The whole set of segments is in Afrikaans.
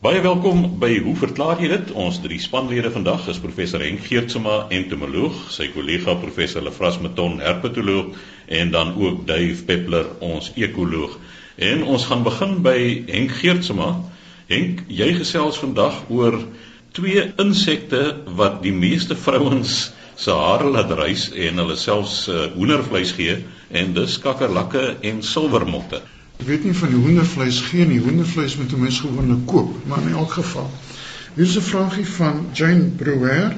Baie welkom by Hoe verklaar jy dit? Ons drie spanlede vandag is professor Henk Geertsma, entomoloog, sy kollega professor Lefras Meton, herpetoloog en dan ook Dave Peppler, ons ekoloog. En ons gaan begin by Henk Geertsma. Henk, jy gesels vandag oor twee insekte wat die meeste vrouens se hare laat rys en hulle selfs uh, hoendervleis gee en dis kakkerlakke en silwermotte. Ek weet nie van die hoendervleis gee nie. Hoendervleis moet 'n mens gewoonlik koop, maar in elk geval. Hier is 'n vraagie van Jane Brewer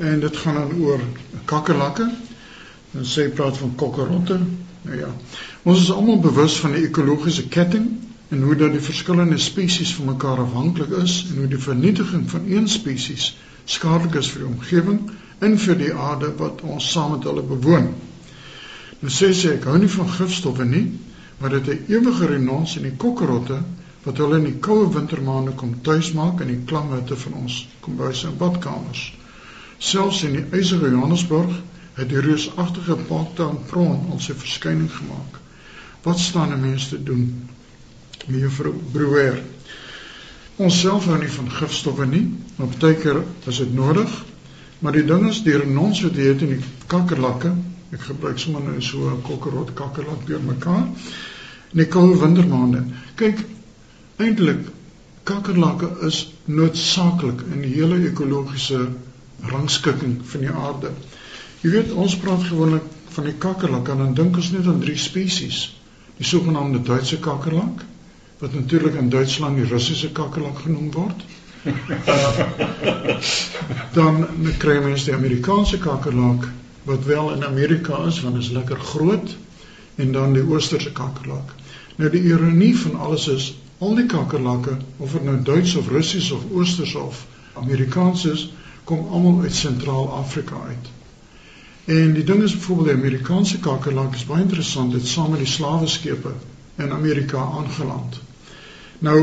en dit gaan dan oor kakkerlakke. En sy praat van kokkerotte. Nou ja. Ons is almal bewus van die ekologiese ketting en hoe dat die verskillende spesies van mekaar afhanklik is en hoe die vernietiging van een spesies skadelik is vir die omgewing en vir die aarde wat ons saam met hulle bewoon. Nou sê sy ek hou nie van gifstowwe nie, maar dit 'n ewige renons in die kokkerotte wat hulle in die koue wintermaande kom tuismaak in die klamhitte van ons kombuise en badkamers. Selfs in die ysige Johannesburg het die reusagtige Parktown prawn al sy verskyning gemaak. Wat staan 'n mens te doen? Mevrou Brouwer. Ons self hou nie van gifstowwe nie, maar baie keer is dit nodig. Maar die ding is die renons wat jy het in die kakkerlakke Ek gebruik sommer nou so 'n kokkerot kakkerlak deur mekaar. In die koue wintermaande. Kyk, eintlik kakkerlakke is noodsaaklik in die hele ekologiese rangskikking van die aarde. Jy weet, ons praat gewoonlik van die kakkerlak en dan dink ons net aan drie spesies. Die sogenaamde Duitse kakkerlak wat natuurlik in Duitsland die Russiese kakkerlak genoem word. dan kry mens die Amerikaanse kakkerlak wat wel in Amerika is want is lekker groot en dan die oosterse kakkerlak. Nou die ironie van alles is al die kakkerlakke of dit nou Duits of Russies of oosters of Amerikaans is, kom almal uit Sentraal-Afrika uit. En die ding is byvoorbeeld die Amerikaanse kakkerlak is baie interessant, dit saam met die slaweskepe in Amerika aangeland. Nou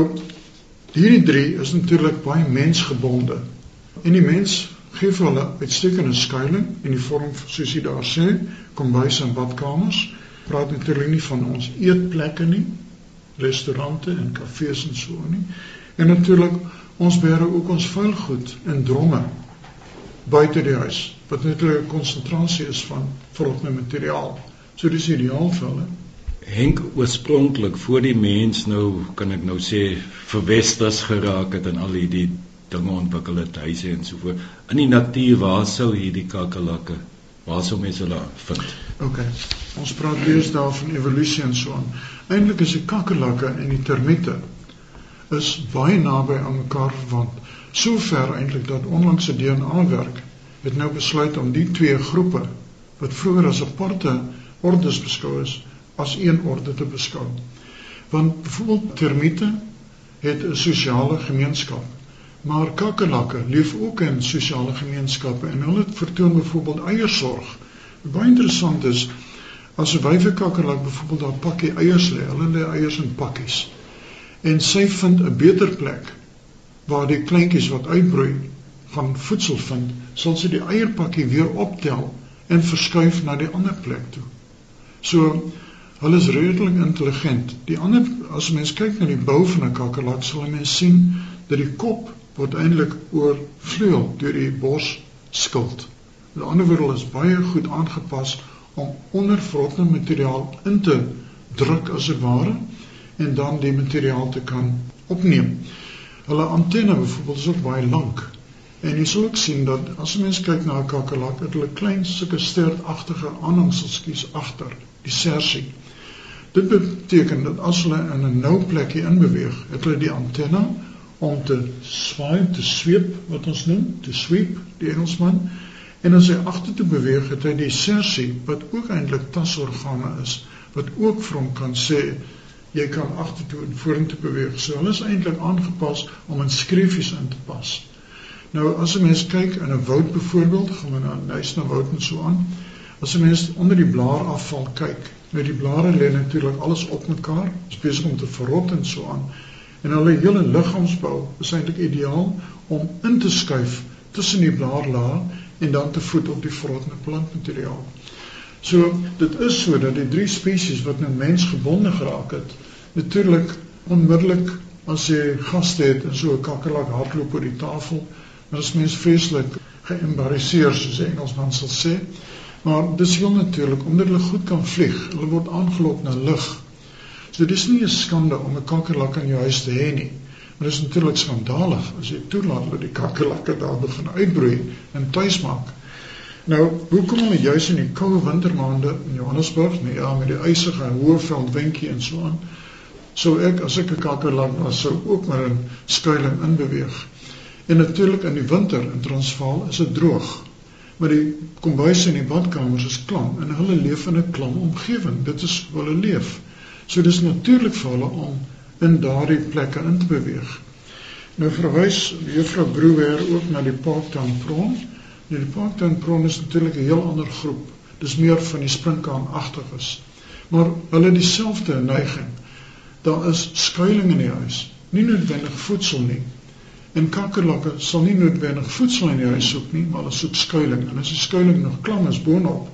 hierdie drie is natuurlik baie mensgebonde. En die mens gee vir hulle uitstekende skuilings in die vorm soos jy daar sê, kombuis en badkamers. Praat natuurlik nie van ons eetplekke nie, restaurante en kafees en so nie. En natuurlik ons beheer ook ons vuilgoed in dromme buite die huis wat natuurlik 'n konsentrasie is van vrotne materiaal. So dis ideaal vir hulle. Henk oorspronklik voor die mens nou kan ek nou sê verwesters geraak het en al hierdie dinge ontwikkel het huise en so voort. In die natuur waar sou hierdie kakkerlakke waar sou mense hulle vind? OK. Ons praat eers daarvan evolusie en so aan. Eintlik is die kakkerlakke en die termiete is baie naby aan mekaar verwant. Sover eintlik dat onlangse DNA-werk het nou besluit om die twee groepe wat vroeër as aparte ordes beskou is, as een orde te beskou. Want byvoorbeeld termiete het 'n sosiale gemeenskap Maar kakkerlakke leef ook in sosiale gemeenskappe en hulle vertoon byvoorbeeld eiersorg. Baie interessant is as 'n wyfe kakkerlak byvoorbeeld daar pakkie eiers lê, hulle lê eiers in pakkies. En sy vind 'n beter plek waar die kleintjies wat uitbroei van voedsel vind, sal sy die eierpakkie weer optel en verskuif na die ander plek toe. So hulle is redelik intelligent. Die ander as mens kyk na die bou van 'n kakkerlak, sal mens sien dat die kop word eintlik oorvleuel deur die borsskild. Met ander woorde is baie goed aangepas om onder vrotne materiaal in te druk as dit ware en dan die materiaal te kan opneem. Hulle antenne byvoorbeeld is ook baie lank. En jy sal ook sien dat as 'n mens kyk na 'n kakkerlak, het hulle klein sulke stertagtige aanhangseltjies agter, die sersie. Dit beteken dat as hulle in 'n nou plekkie inbeweeg, het hulle die antenne om te swaai, te sweep wat ons noem, te sweep die Engelsman. En as hy agter toe beweeg, het hy die sersie wat ook eintlik tasorgane is wat ook vir hom kan sê jy kan agtertoe en vorentoe beweeg. So hulle is eintlik aangepas om in skreefies in te pas. Nou as 'n mens kyk in 'n woud byvoorbeeld, gaan we na 'n huis na woud en so aan. As 'n mens onder die blaarafval kyk, nou die blare lê natuurlik alles op mekaar, besig om te verrot en so aan en hulle hele liggaamsbou is eintlik ideaal om in te skuif tussen die blaarlaag en dan te voed op die vrotne plantmateriaal. So dit is so dat die drie spesies wat nou mensgebonde geraak het, natuurlik onmiddellik as jy gaste het en so 'n kakkerlak hardloop oor die tafel, dan is mens vreeslik geëmbarrasseer soos die Engelsman sal sê. Maar dis heel natuurlik omdat hulle goed kan vlieg. Hulle word aangelok na lug. So dis nie 'n skande om 'n kakkerlak in jou huis te hê nie. Maar dis natuurlik skandalig as jy toelaat dat die kakkerlakke daar begin uitbroei en tuis maak. Nou, hoekom hulle juis in die koue wintermaande in Johannesburg, nee ja, met die ysige hoë veldwindjie en so aan, sou ek as ek 'n kakkerlak was, sou ook maar in skuilings inbeweeg. En natuurlik in die winter in Transvaal is dit droog. Maar die kombuis en die badkamers is klam en hulle leef in 'n klam omgewing. Dit is waar hulle leef. So dis natuurlik vir hulle om in daardie plekke in te beweeg. Nou verwys juffrou Brouwer ook na die Parktown Prawn. Nou die Parktown Prawn is natuurlik 'n heel ander groep. Dis meer van die sprinkaanagtiges. Maar hulle het dieselfde neiging. Daar is skuilings in die huis. Nie noodwendig voedsel nie, En kakkerlakke sal nie noodwendig voedsel in die huis soek nie, maar hulle soek skuilings. En as die skuilings nog klam is boonop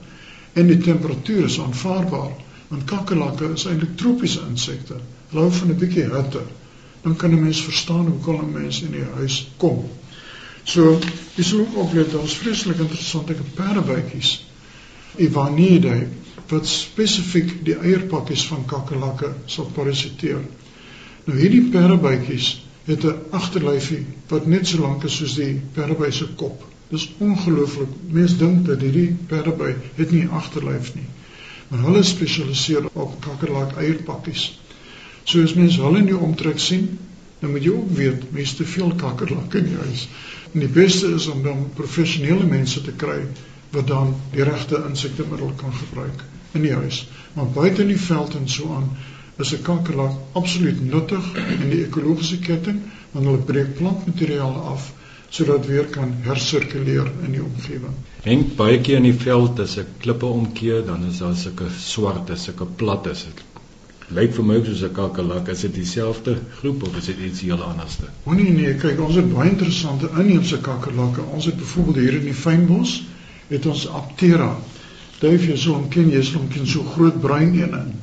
en die temperatuur is aanvaarbaar, want kakkerlakke is eintlik tropiese insekte. Hulle hou van 'n bietjie hitte. Dan kan 'n mens verstaan hoe kom 'n mens in die huis kom. So, dis ook oplet ons vreeslik interessante perdebytjies. Ivanidae wat spesifiek die eierpakkies van kakkerlakke sal parasiteer. Nou hierdie perdebytjies het 'n agterlyfie wat net so lank is soos die perdeby se kop. Dis ongelooflik. Mense dink dat hierdie perdeby het nie agterlyf nie. Maar hulle spesialiseer op kakkerlak eierpakkies. So as mense hulle in die omtrek sien, dan moet jy ook weet mense te veel kakkerlakke in die huis. En die beste is om dan professionele mense te kry wat dan die regte insektemiddel kan gebruik in die huis. Maar buite in die veld en so aan is 'n kakkerlak absoluut nuttig in die ekologiese ketting want hulle breek plantmateriaal af sodat weer kan hersirkuleer in die omgewing. Henk keer in die veld as ek klippe omkeer dan is daar sulke swart, sulke plat is dit. Lyk vir my soos 'n kakkerlak, is dit dieselfde groep of is dit iets heel anderste? O nee nee, kyk, ons het baie interessante inheemse kakkerlakke. Ons het byvoorbeeld hier in die fynbos het ons Aptera. Duif jy so 'n ken jy so 'n so groot bruin een.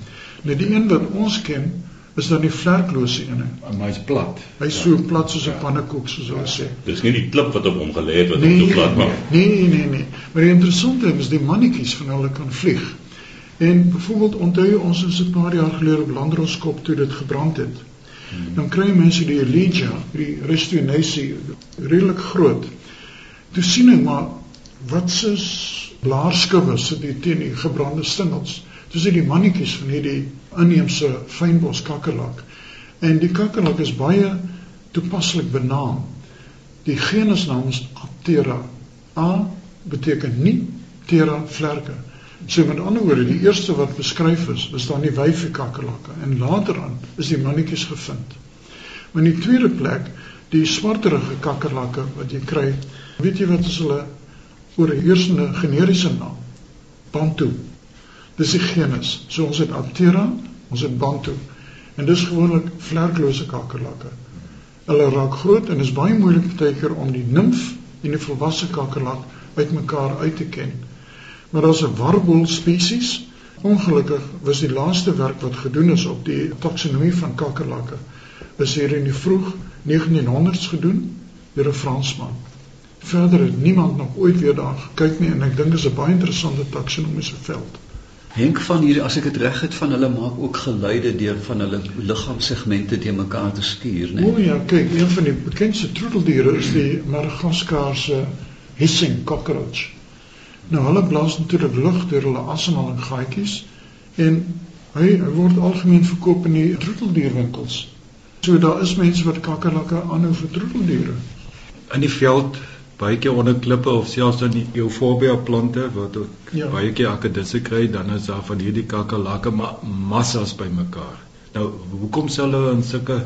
Net die een wat ons ken is dan die vlerklose een. Maar hy's plat. Hy's so ja. plat soos 'n ja. pannekoek soos hulle sê. Dis nie die klip wat op hom gelê het wat nee, hom so plat maak. Nee, nee, nee, nee. Maar die interessante is die mannetjies van hulle kan vlieg. En byvoorbeeld onthou jy ons is 'n paar jaar gelede op Landroskop toe dit gebrand het. Hmm. Dan kry mense die Elijah, die Restonasie redelik groot. Toe sien ek maar wat se blaarskubbe sit hier teen die gebrande stingels. Dis die mannetjies van hierdie inheemse fynbos kakkerlak. En die kakkerlak is baie toepaslik benaam. Die genusnaam is Aptera. A beteken nie Ptera vlerke. So met ander woorde, die eerste wat beskryf is, is dan die wyfie kakkerlakke en later aan is die mannetjies gevind. Maar in die tweede plek, die swarterige kakkerlakke wat jy kry, weet jy wat is hulle oor 'n heersende generiese naam? Bantu. Dis die genus. So ons het Aptera, ons het Bantu. En dis gewoonlik vlerklose kakkerlakke. Hulle raak groot en is baie moeilik baie keer om die nimf en die volwasse kakkerlak uitmekaar uit te ken. Maar daar's 'n warboel spesies. Ongelukkig was die laaste werk wat gedoen is op die taksonomie van kakkerlakke is hier in die vroeg 1900s gedoen deur 'n Fransman. Verder het niemand nog ooit weer daar gekyk nie en ek dink dit is 'n baie interessante taksonomiese veld. Henk van hier as ek dit reg het van hulle maak ook geluide deur van hulle liggaamssegmente te mekaar te stuur, né? Nee? O ja, kyk, een van die bekendste troeteldiere is die Madagaskarse hissing cockroach. Nou hulle blaas natuurlik lug deur hulle asemhaling gaatjies en hy, hy word algemeen verkoop in die troeteldierwinkels. So daar is mense wat kakkerlakke aanhou vir troeteldiere. In die veld baie keer onder klippe of selfs in die euphorbia plante wat ook ja. baie keer akkedisse kry dan is daar van hierdie kakkerlakke ma massas bymekaar. Nou hoekom sal hulle in sulke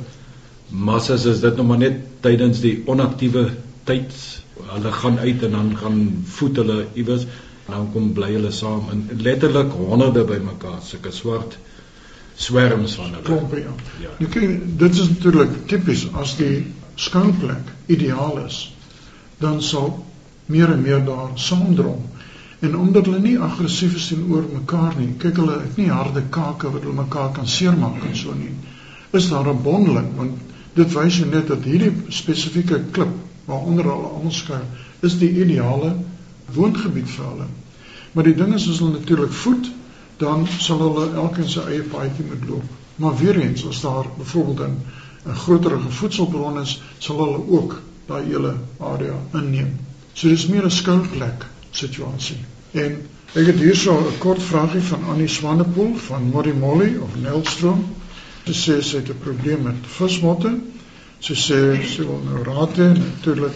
massas is dit nog maar net tydens die onaktiewe tyd hulle gaan uit en dan gaan voed hulle iewers dan kom bly hulle saam in letterlik honderde bymekaar sulke swart swerms van hulle. Klompe ja. ja. Nou kyk dit is natuurlik tipies as die skuilplek ideaal is dan sal meer en meer daar saamdrom. En omdat hulle nie aggressief is teenoor mekaar nie, kyk hulle het nie harde kake wat hulle mekaar kan seermaak en so nie. Is daar 'n bondeling want Dit wys jou net dat hierdie spesifieke klip waaronder hulle almal skuil, is die ideale woongebied vir hulle. Maar die ding is as hulle natuurlik voed, dan sal hulle elkeen sy eie paadjie moet loop. Maar weer eens, as daar byvoorbeeld 'n 'n groterige voedselbron is, sal hulle ook daai hele area inneem. So dis meer 'n skuilplek situasie. En ek het hierso 'n kort vraagie van Annie Swanepoel van Morimoli of Nelstroom. Sy sê sy het 'n probleem met vismotte. Sy sê sy wil nou raad hê natuurlik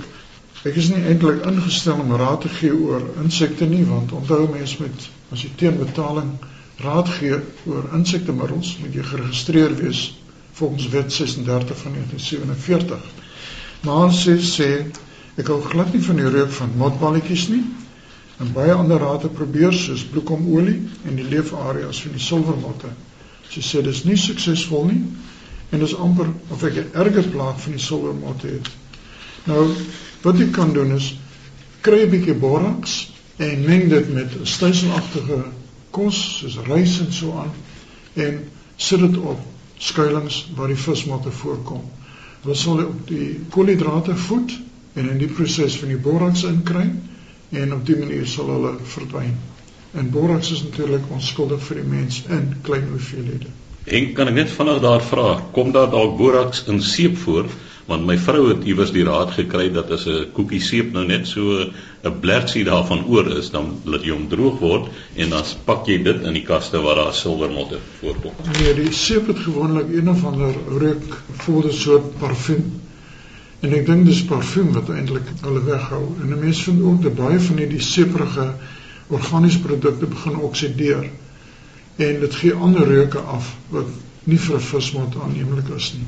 Ek is nie eintlik ingestel om raad te gee oor insekte nie want onthou mense met as jy teen betaling raad gee oor insektemiddels moet jy geregistreer wees volgens wet 36 van 1947. Maar sê sê ek hou glad nie van die reuk van motballetjies nie. En baie ander rade probeer soos bloekomolie en die leefareas van die silwermotte. Sy sê dis nie suksesvol nie en dis amper of ek 'n erge plaag van die silwermotte het. Nou Wat jy kan doen is kry 'n bietjie borax en meng dit met 'n styselagtige kos soos rys en so aan en sit dit op skuilings waar die vismotte voorkom. Hulle sal op die koolhidrate voed en in die proses van die borax inkry en op dié manier sal hulle verdwyn. En borax is natuurlik onskuldig vir die mens in klein hoeveelhede. En kan ek net vinnig daar vra, kom daar dalk borax in seep voor? Want my vrou het iewers die raad gekry dat as 'n koekie seep nou net so 'n blertjie daarvan oor is, dan laat jy hom droog word en dan pak jy dit in die kaste waar daar silwermotte voorkom. Nee, die seep het gewoonlik een of ander reuk, voel 'n soort parfuum. En ek dink dis parfuum wat eintlik hulle weghou. En mense vind ook dat baie van hierdie seeprige organiese produkte begin oksideer en dit gee ander reuke af wat nie vir 'n vismond aanneemlik is nie.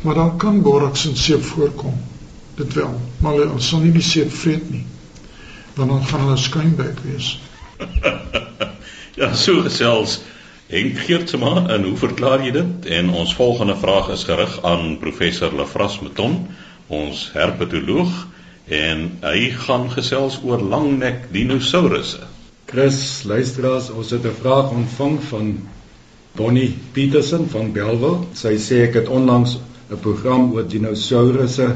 Maar dan kan borax in seep voorkom. Dit wel, maar hulle sal nie die seep vreet nie. Want dan gaan hulle skuimbek wees. ja, so gesels Henk Geertsma en hoe verklaar jy dit? En ons volgende vraag is gerig aan professor Lefras Meton, ons herpetoloog en hy gaan gesels oor langnek dinosourusse. Chris, luisteraars, ons het 'n vraag ontvang van Bonnie Petersen van Belwel. Sy sê ek het onlangs 'n program oor dinosourusse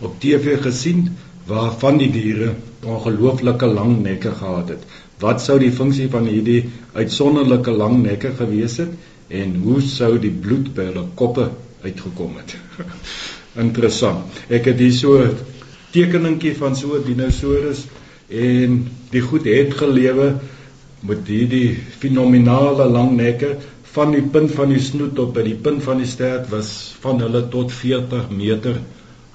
op TV gesien waarvan die diere ongelooflike lang nekke gehad het. Wat sou die funksie van hierdie uitsonderlike lang nekke gewees het en hoe sou die bloed by hulle koppe uitgekom het? Interessant. Ek het hier so 'n tekeningkie van so 'n dinosourus en die goed het gelewe met hierdie fenominale lang nekke van die punt van die snoet tot by die punt van die stert was van hulle tot 40 meter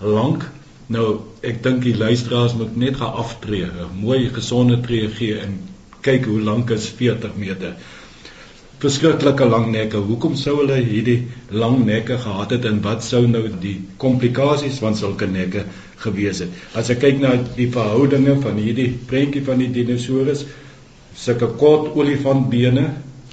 lank. Nou, ek dink die luisteraars moet net gaan aftree, 'n mooi gesonde tree gee en kyk hoe lank is 40 meter. Verskriklike lang nekke. Hoekom sou hulle hierdie lang nekke gehad het en wat sou nou die komplikasies van sulke nekke gewees het. As ek kyk na die verhoudinge van hierdie prentjie van die dinosourus, sulke kort olifantbene,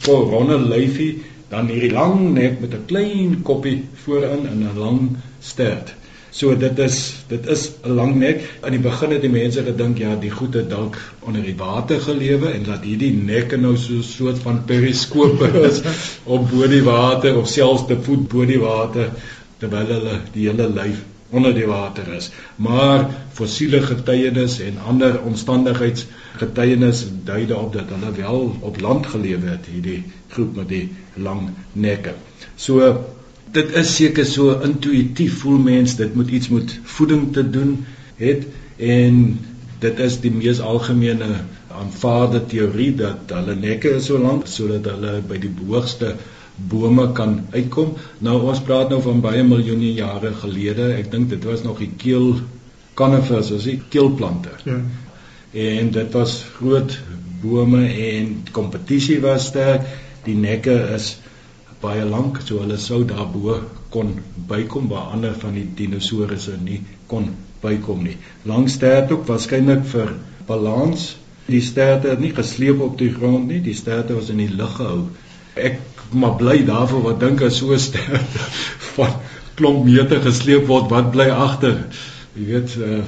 kort ronde lyfie, dan hierdie lang nek met 'n klein koppie voorin en 'n lang stert. So dit is dit is 'n lang nek. Aan die begin het die mense gedink ja, die goed het dalk onder die water gelewe en dat hierdie nekke nou so 'n soort van periskope is op bo die water of selfs te voet bo die water terwyl hulle die hele lyf onder die water is. Maar fossiele getuienis en ander omstandigheidsgetuienis dui daarop dat hulle wel op land gelewe het, hierdie groep met die lang nekke. So dit is seker so intuïtief voel mens dit moet iets met voeding te doen het en dit is die mees algemene aanvaarde teorie dat hulle nekke is so lank sodat hulle by die hoogste bome kan uitkom. Nou ons praat nou van baie miljoene jare gelede. Ek dink dit was nog die keel conifers, as die keelplante. Ja. En dit was groot bome en kompetisie was sterk. Die nekke is baie lank, so hulle sou daarbo kon bykom waar ander van die dinosourusse nie kon bykom nie. Lang stert ook waarskynlik vir balans. Die sterte het nie gesleep op die grond nie, die sterte was in die lug gehou. Ek maar bly daarvoor wat dink as so sterk van klomp meter gesleep word wat bly agter jy weet uh,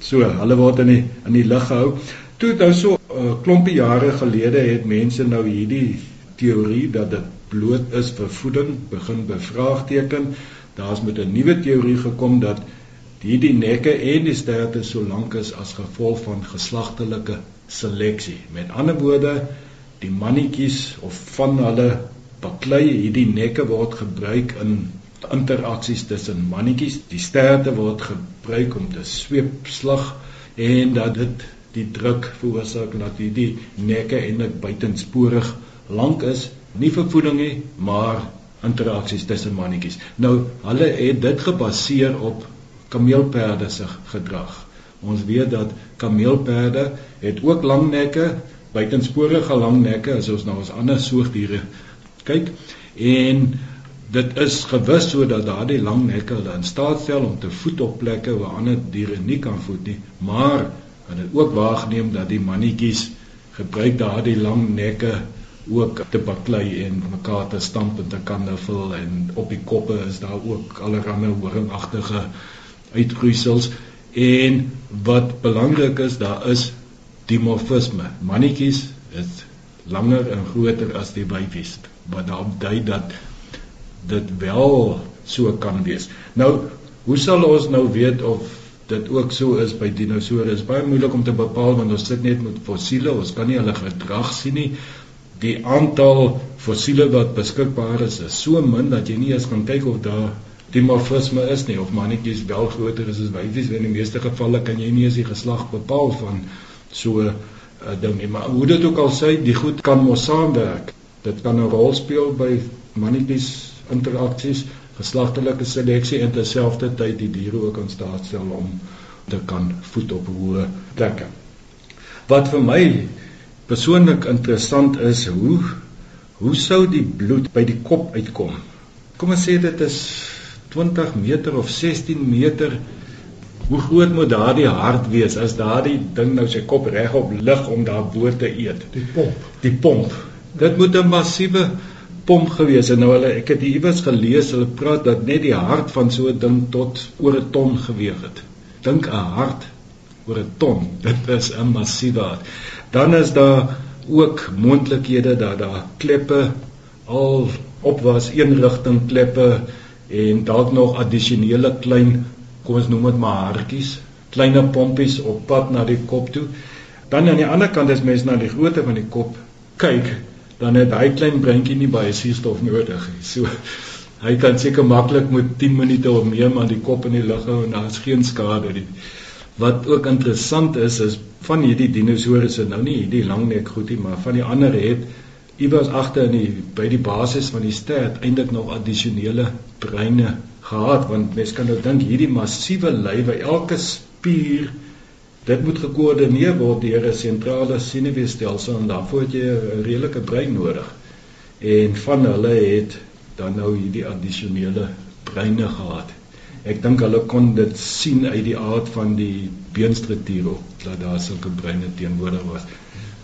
so hulle word in die in die lug gehou. Toe nou so 'n uh, eh, klompie jare gelede het mense nou hierdie teorie dat dit bloot is vir voeding begin bevraagteken. Daar's met 'n nuwe teorie gekom dat hierdie nekke en die sterte so lank is as gevolg van geslagtelike seleksie. Met ander woorde, die mannetjies of van hulle baklei hierdie nekke word gebruik in interaksies tussen mannetjies. Die sterte word gebruik om te sweep slag en dat dit die druk veroorsaak dat hierdie nekke eintlik buitensporig lank is, nie vir voeding nie, maar interaksies tussen mannetjies. Nou, hulle het dit gebaseer op kameelperde se gedrag. Ons weet dat kameelperde het ook lang nekke, buitensporige lang nekke as ons nou ons ander soogdiere. Kyk en dit is gewis sodat daardie lang nekke hulle in staat stel om te voed op plekke waar ander diere nie kan voed nie, maar hulle het ook waargeneem dat die mannetjies gebruik daardie lang nekke ook te baklei en mekaar te stamp en te kandevul en op die koppe is daar ook allerlei horingagtige uitgroeisels. En wat belangrik is daar is dimorfisme mannetjies is langer en groter as die wyfies wat daarop dui dat dit wel so kan wees nou hoe sal ons nou weet of dit ook so is by is baie moeilik om te bepaal want ons sit net met fossiele. Ons kan nie hulle gedrag sien nie. Die aantal fossiele wat beskikbaar is is so min dat jy nie eens kan kyk of daar dimorfisme is nie of mannetjies wel groter is as wyfies. In die meeste gevalle kan jy nie eens die geslag bepaal van so 'n uh, ding nie. Maar hoe dit ook al sê, die goed kan mos saamwerk. Dit kan 'n rol speel by mannetjies interaksies geslagtelike seleksie en terselfdertyd die diere ook in staat stel om te kan voed op hoë plekke. Wat vir my persoonlik interessant is, hoe hoe sou die bloed by die kop uitkom? Kom ons sê dit is 20 meter of 16 meter. Hoe groot moet daardie hart wees as daardie ding nou sy kop regop lig om daar bo te eet? Die pomp. Die pomp. Dit moet 'n massiewe pomp gewees en nou hulle ek het iewers gelees hulle praat dat net die hart van so 'n ding tot oor 'n ton geweg het. Dink 'n hart oor 'n ton, dit is 'n massiewe hart. Dan is daar ook moontlikhede dat daar kleppe al op was een rigting kleppe en dalk nog addisionele klein kom ons noem dit maar hartjies, klein pompies op pad na die kop toe. Dan aan die ander kant as mens na die grootte van die kop kyk, dan het hy klein breintjie nie baie suurstof nodig nie. So hy kan seker maklik met 10 minute of meer maar die kop in die lug hou en daar's geen skade nie. Wat ook interessant is is van hierdie dinosoure se nou nie hierdie lang nek goed nie, maar van die ander het iewers agter in die by die basis van die stert eintlik nog addisionele breine gehad want mens kan nou dink hierdie massiewe lywe elke spier Dit moet gekoördineer word deur 'n sentrale senuweestelsel en daarvoor het jy 'n redelike brein nodig. En van hulle het dan nou hierdie addisionele breine gehad. Ek dink hulle kon dit sien uit die aard van die beenstruktuur dat daar sulke breine teenwoordig was.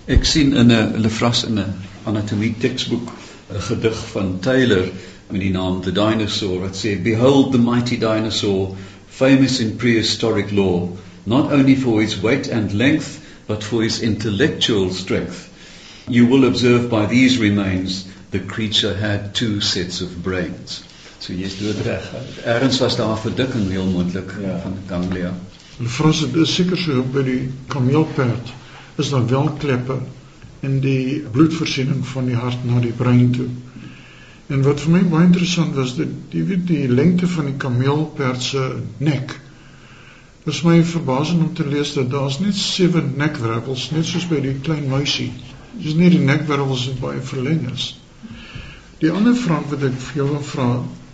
Ek sien in 'n Lefras in 'n anatomie teksboek 'n gedig van Taylor met die naam The Dinosaur wat sê behold the mighty dinosaur famous in prehistoric lore not only for his weight and length, but for his intellectual strength. You will observe by these remains the creature had two sets of brains. So jy's dood reg. Erns was daar verdikking heel moontlik ja. van ganglia. En dit is seker so by die kameelperd is daar wel kleppe in die bloedvoorsiening van die hart na die brein toe. En wat vir my baie interessant was, dit jy weet die lengte van die kameelperd se nek Dit is my verbasing om te lees dat daar's net sewe nekwervels, net soos by die klein muisie. Dis nie die nekwervels wat baie verleng is. Die ander vraag wat ek vir jou wil vra,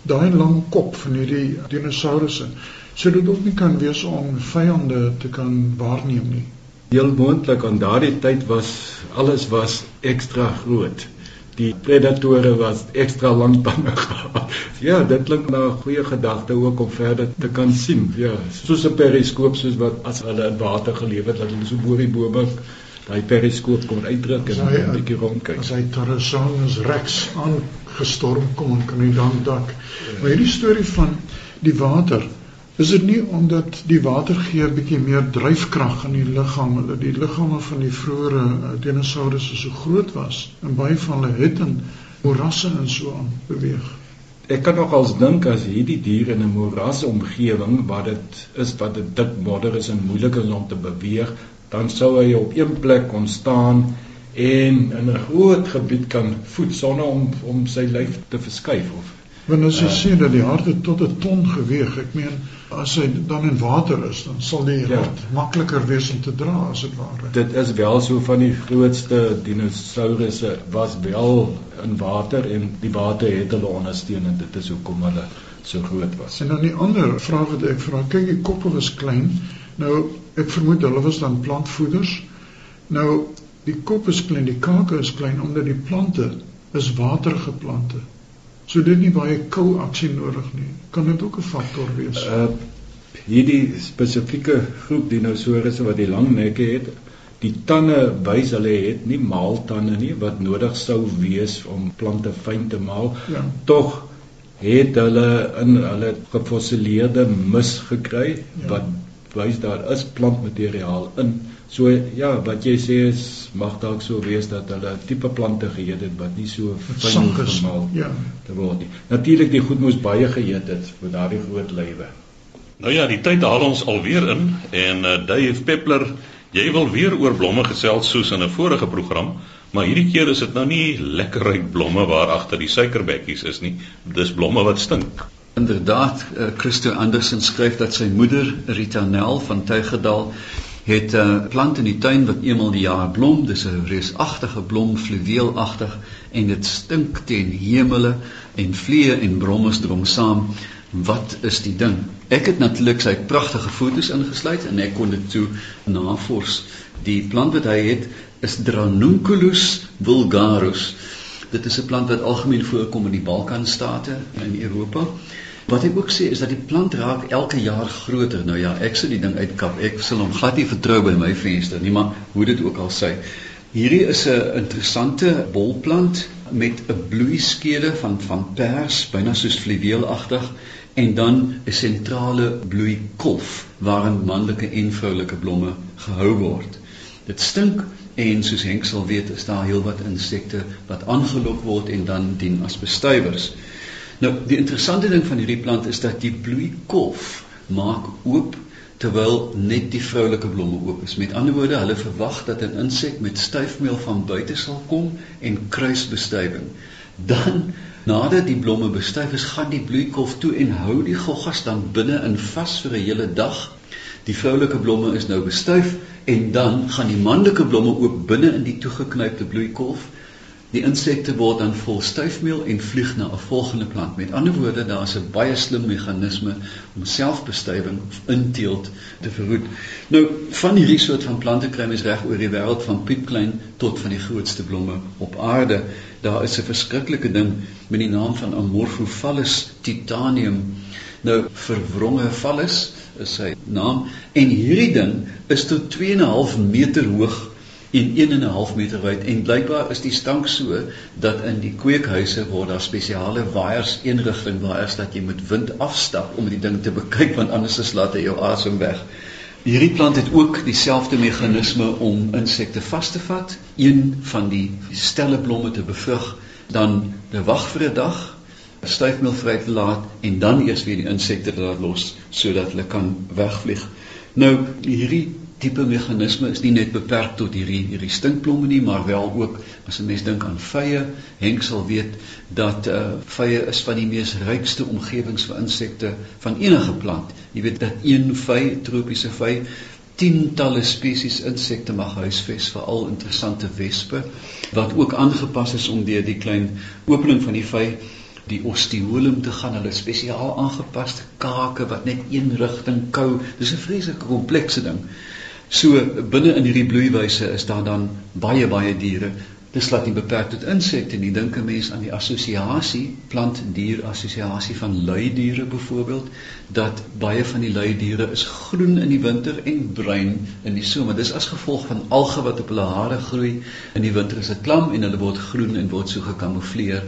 daai lang kop van hierdie dinosourusse, sou dit ook nie kan wees om vyande te kan waarneem nie. Heel moontlik aan daardie tyd was alles was ekstra groot die predatore was ekstra lank tande gehad. Ja, dit klink na 'n goeie gedagte ook om verder te kan sien. Ja, soos 'n periskoop soos wat as hulle in water geleef het, dat hulle so bo die bome daai periskoop kon uitdruk en 'n bietjie rondkyk. As hy Tyrannosaurus Rex aangestorm kom, kan hy dan dak. Maar hierdie storie van die water Is dit nie omdat die water gee 'n bietjie meer dryfkrag in die liggaam, dat die liggame van die vroeë uh, dinosourusse so groot was en baie van hulle het in morasse en so aan beweeg? Ek kan nogals dink as hierdie dier in 'n moerasomgewing waar dit is wat dit dik modder is en moeilik is om te beweeg, dan sou hy op een plek kon staan en in 'n groot gebied kan voed sonder om om sy lyf te verskuif of Want as jy uh, sê dat die harte tot 'n ton geweg, ek meen as hy dan in water is, dan sal die ja. hart makliker wees om te dra as dit ware. Dit is wel so van die grootste dinosourusse was wel in water en die water het hulle ondersteun en dit is hoekom hulle so groot was. En dan die ander vraag wat ek vra, kyk die koppe was klein. Nou ek vermoed hulle was dan plantvoeders. Nou die kop is klein, die kake is klein omdat die plante is watergeplante. So dit nie baie koue aksie nodig nie. Kan dit ook 'n faktor wees? Uh hierdie spesifieke groep dinosourusse wat die lang nekke het, die tande wys hulle het nie maaltande nie wat nodig sou wees om plante fyn te maal. Ja. Tog het hulle in hulle gefossileerde mis gekry ja. wat wys daar is plantmateriaal in. So ja, wat jy sê is mag dalk so wees dat hulle tipe plante geëet het wat nie so fyn gemaal ja. te word nie. Natuurlik die goed moes baie geëet het vir daardie groot lywe. Nou ja, die tyd haal ons alweer in en uh, Dave Peppler, jy wil weer oor blomme gesels soos in 'n vorige program, maar hierdie keer is dit nou nie lekker ryk blomme waar agter die suikerbekkies is nie. Dis blomme wat stink. Inderdaad, uh, Christo Andersen skryf dat sy moeder Rita Nel van Tuigedal het 'n uh, eh, plant in die tuin wat eenmal die jaar blom. Dis 'n reusagtige blom, fluweelagtig en dit stink teen hemele en vliee en brommers drom saam. Wat is die ding? Ek het natuurlik sy pragtige foto's ingesluit en ek kon dit toe navors. Die plant wat hy het is Dranunculus vulgarus. Dit is 'n plant wat algemeen voorkom in die Balkanstate in Europa. Wat ek ook sê is dat die plant raak elke jaar groter. Nou ja, ek sou die ding uitkap. Ek sal hom glad nie vertrou by my venster nie, maar hoe dit ook al sê. Hierdie is 'n interessante bolplant met 'n bloeiskede van van pers, byna soos fluweelagtig en dan 'n sentrale bloeikolf waarin manlike en vroulike blomme gehou word. Dit stink en soos Henk sal weet, is daar heelwat insekte wat aangelok word en dan dien as bestuivers. Nou, die interessante ding van hierdie plant is dat die bloeikolf maak oop terwyl net die vroulike blomme oop is. Met ander woorde, hulle verwag dat 'n insek met styfmeel van buite sal kom en kruisbestuiving. Dan nadat die blomme bestuif is, gaan die bloeikolf toe en hou die goggas dan binne in vas vir 'n hele dag. Die vroulike blomme is nou bestuif en dan gaan die manlike blomme oop binne in die toegeknypte bloeikolf Die insekte word dan vol styfmeel en vlieg na 'n volgende plant. Met ander woorde, daar is 'n baie slim meganisme om selfbestuiving of inteelt te verhoed. Nou, van hierdie soort van plante kry mens reg oor die wêreld van piepklein tot van die grootste blomme op aarde. Daar is 'n verskriklike ding met die naam van Amorphophallus titanium. Nou, verwronge phallus is sy naam en hierdie ding is tot 2.5 meter hoog en 1 en 'n half meter wyd en blykbaar is die stank so dat in die kweekhuise word daar spesiale waaiers eenrigting waaiers dat jy moet wind afstap om die ding te bekyk want anders is laat hy jou asem weg. Hierdie plant het ook dieselfde meganisme om insekte vas te vat, een van die stelle blomme te bevrug, dan te wag vir 'n dag, styfmeel vry te laat en dan eers weer die insekte laat los sodat hulle kan wegvlieg. Nou hierdie tipe meganisme is nie net beperk tot hierdie hierdie stinkblomme nie, maar wel ook as 'n mens dink aan vye, Henk sal weet dat uh vye is van die mees rykste omgewings vir insekte van enige plant. Jy weet dat een vy, tropiese vy, tientalle spesies insekte mag huisves, veral interessante wespe wat ook aangepas is om deur die klein opening van die vy die osteolum te gaan, hulle spesiaal aangepaste kake wat net een rigting kou. Dis 'n vreeslike komplekse ding. So binne in hierdie bloeiwyse is daar dan baie baie diere. Dis laat nie beperk tot insekte nie. Dink 'n mens aan die assosiasie plant-dier assosiasie van luidiere byvoorbeeld dat baie van die luidiere is groen in die winter en bruin in die somer. Dis as gevolg van alge wat op hulle hare groei. In die winter is dit klam en hulle word groen en word so gekamoufleer.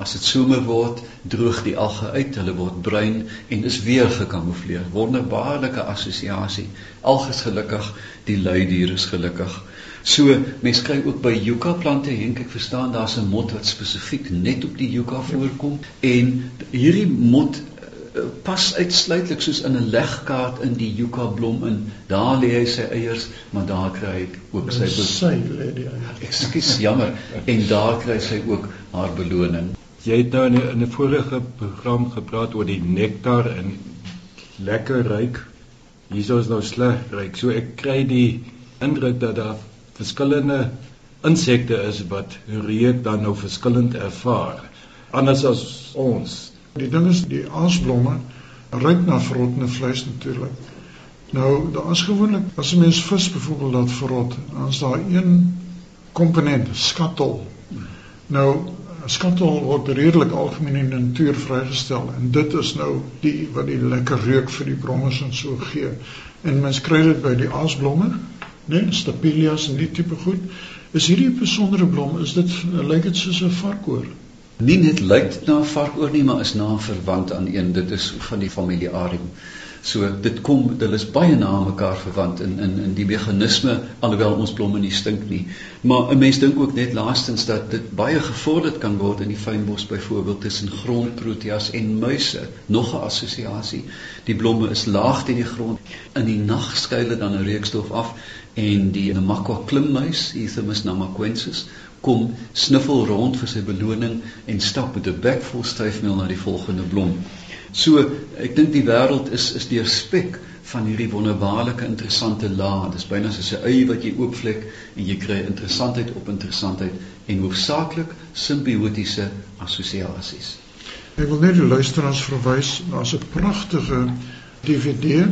As dit somer word, droog die alge uit, hulle word bruin en is weer gekamoufleer. Wonderbaarlike assosiasie. Alge is gelukkig, die lui dier is gelukkig. So mense kry ook by yucca plante Henk ek verstaan daar's 'n mot wat spesifiek net op die yucca voorkom. En hierdie mot uh, pas uitsluitlik soos in 'n legkaart in die yucca blom in. Daar lê hy sy eiers maar daar kry hy ook sy sy lê die eiers. Ekskuus jammer. En daar kry sy ook haar beloning jy het nou in 'n vorige program gepraat oor die nektar en lekker ryk hierso is nou sleg ryk so ek kry die indruk dat daar verskillende insekte is wat reuk dan nou verskillend ervaar anders as ons. Die ding is die aasblomme ruik na verrottende vleis natuurlik. Nou daar is gewoonlik as 'n mens vis byvoorbeeld laat verrot, dan is daar een komponent, skatol. Nou skatol word redelik algemeen in die natuur vrygestel en dit is nou die wat die lekker reuk vir die brommers en so gee. En mens kry dit by die aasblomme né, nee, stapelias en die tipe goed. Is hierdie besondere blom, is dit lyk dit soos 'n varkoor? Nie net lyk dit na 'n varkoor nie, maar is na verwant aan een. Dit is van die familie Arium. So dit kom, hulle is baie na mekaar verwant in in in die meganisme alhoewel ons blomme nie stink nie. Maar 'n mens dink ook net laastens dat dit baie gevorderd kan word in die fynbos byvoorbeeld tussen grondproteas en muise. Nog 'n assosiasie. Die blomme is laag teen die grond. In die nag skuil dit dan 'n reukstof af en die Namakwa klimmuis, Ethemus namaquensis, kom sniffel rond vir sy beloning en stap met 'n bek vol styfmeel na die volgende blom. So ek dink die wêreld is is deurspek van hierdie wonderbaarlike interessante laag. Dit is byna soos 'n ui wat jy oopvlek en jy kry interessantheid op interessantheid en hoofsaaklik simbiotiese assosiasies. Ek wil net die luisteraars verwys na 'n pragtige DVD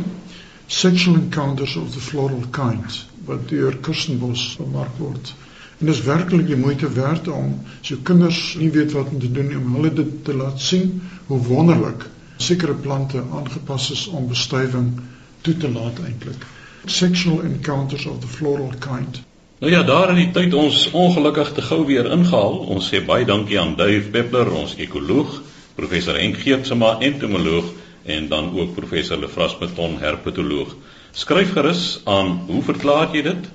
Sexual Encounters of the Floral Kind wat deur Kirstenbos bemark word. En dit is werklik die moeite werd om so kinders nie weet wat om te doen om hulle dit te laat sien hoe wonderlik sekere plante aangepas is om bestuiving toe te laat eintlik. Sexual encounters of the floral kind. Nou ja, daar in die tyd ons ongelukkig te gou weer ingehaal. Ons sê baie dankie aan Duif Peppler, ons ekoloog, professor Henk Geertsma, entomoloog en dan ook professor Lefras Meton, herpetoloog. Skryf gerus aan, hoe verklaar jy dit?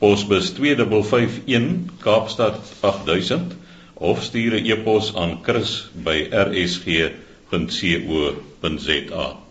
Posbus 2551 Kaapstad 8000 of stuur 'n e-pos aan chris@rsg.co.za www.co.za